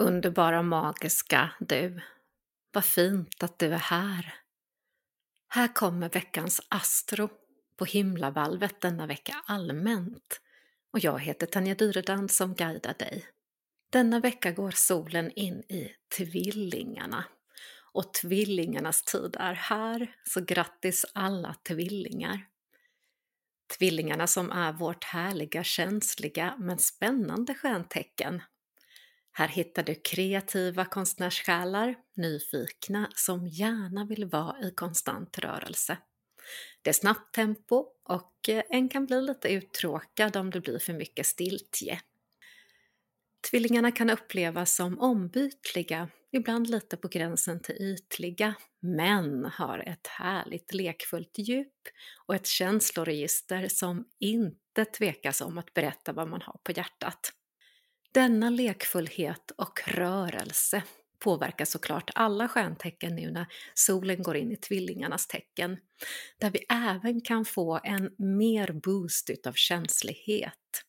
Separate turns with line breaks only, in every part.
Underbara magiska du. Vad fint att du är här. Här kommer veckans Astro på himlavalvet denna vecka allmänt. Och jag heter Tanja Dyredand som guidar dig. Denna vecka går solen in i Tvillingarna. Och tvillingarnas tid är här, så grattis alla tvillingar. Tvillingarna som är vårt härliga, känsliga men spännande stjärntecken här hittar du kreativa konstnärssjälar, nyfikna som gärna vill vara i konstant rörelse. Det är snabbt tempo och eh, en kan bli lite uttråkad om det blir för mycket stiltje. Tvillingarna kan upplevas som ombytliga, ibland lite på gränsen till ytliga, men har ett härligt lekfullt djup och ett känsloregister som inte tvekas om att berätta vad man har på hjärtat. Denna lekfullhet och rörelse påverkar såklart alla stjärntecken nu när solen går in i tvillingarnas tecken, där vi även kan få en mer boost utav känslighet.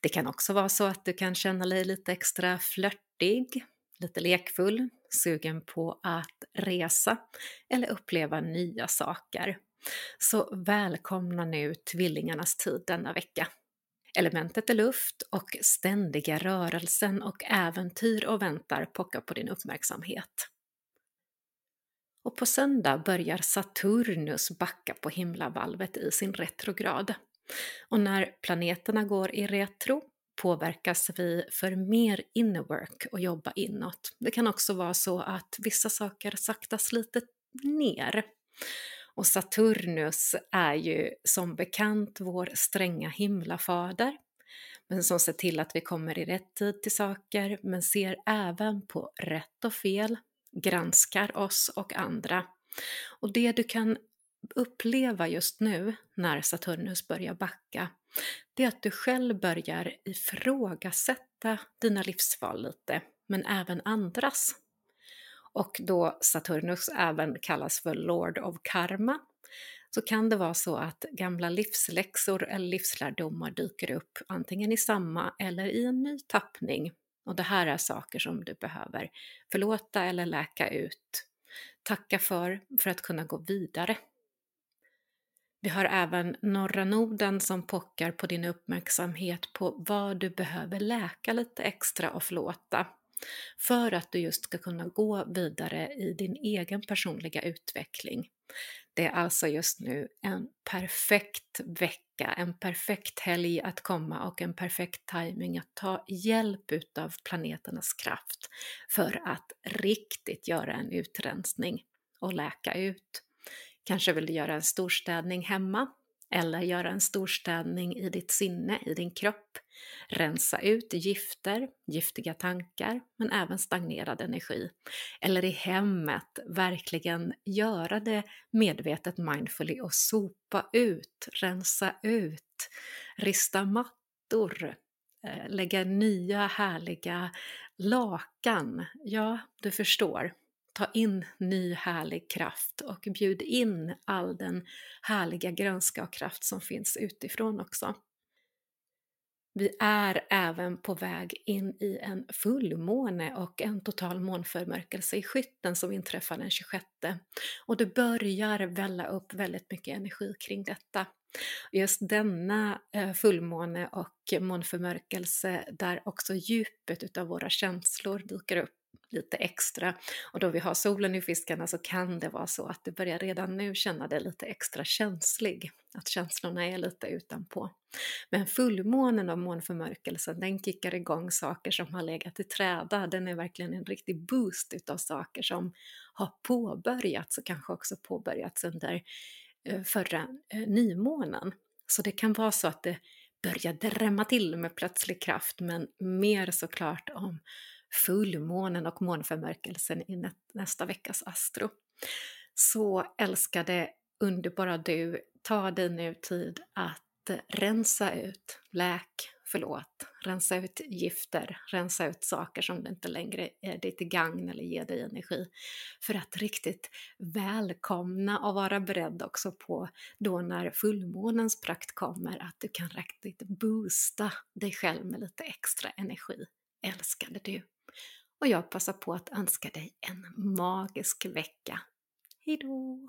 Det kan också vara så att du kan känna dig lite extra flörtig, lite lekfull, sugen på att resa eller uppleva nya saker. Så välkomna nu tvillingarnas tid denna vecka. Elementet är luft och ständiga rörelsen och äventyr och väntar pockar på din uppmärksamhet. Och på söndag börjar Saturnus backa på himlavalvet i sin retrograd. Och när planeterna går i retro påverkas vi för mer inner work och jobba inåt. Det kan också vara så att vissa saker saktas lite ner. Och Saturnus är ju som bekant vår stränga himlafader, men som ser till att vi kommer i rätt tid till saker, men ser även på rätt och fel, granskar oss och andra. Och det du kan uppleva just nu när Saturnus börjar backa, det är att du själv börjar ifrågasätta dina livsval lite, men även andras och då Saturnus även kallas för Lord of Karma så kan det vara så att gamla livsläxor eller livslärdomar dyker upp antingen i samma eller i en ny tappning. Och det här är saker som du behöver förlåta eller läka ut, tacka för, för att kunna gå vidare. Vi har även norra noden som pockar på din uppmärksamhet på vad du behöver läka lite extra och förlåta för att du just ska kunna gå vidare i din egen personliga utveckling. Det är alltså just nu en perfekt vecka, en perfekt helg att komma och en perfekt timing att ta hjälp utav planeternas kraft för att riktigt göra en utrensning och läka ut. Kanske vill du göra en storstädning hemma eller göra en storstädning i ditt sinne, i din kropp. Rensa ut gifter, giftiga tankar, men även stagnerad energi. Eller i hemmet, verkligen göra det medvetet mindfully och sopa ut, rensa ut, rista mattor, eh, lägga nya härliga lakan. Ja, du förstår ta in ny härlig kraft och bjud in all den härliga grönska och kraft som finns utifrån också. Vi är även på väg in i en fullmåne och en total månförmörkelse i skytten som inträffar den 26 och det börjar välla upp väldigt mycket energi kring detta. Just denna eh, fullmåne och månförmörkelse där också djupet utav våra känslor dyker upp lite extra. Och då vi har solen i fiskarna så kan det vara så att du börjar redan nu känna dig lite extra känslig, att känslorna är lite utanpå. Men fullmånen och månförmörkelsen, den kickar igång saker som har legat i träda. Den är verkligen en riktig boost utav saker som har påbörjats och kanske också påbörjats under eh, förra eh, nymånen. Så det kan vara så att det börjar drämma till med plötslig kraft, men mer såklart om fullmånen och månförmörkelsen i nästa veckas Astro. Så älskade, underbara du, ta dig nu tid att rensa ut, läk, förlåt, rensa ut gifter, rensa ut saker som inte längre är dig till gagn eller ger dig energi. För att riktigt välkomna och vara beredd också på då när fullmånens prakt kommer att du kan riktigt boosta dig själv med lite extra energi. Älskade du! Och jag passar på att önska dig en magisk vecka. Hejdå!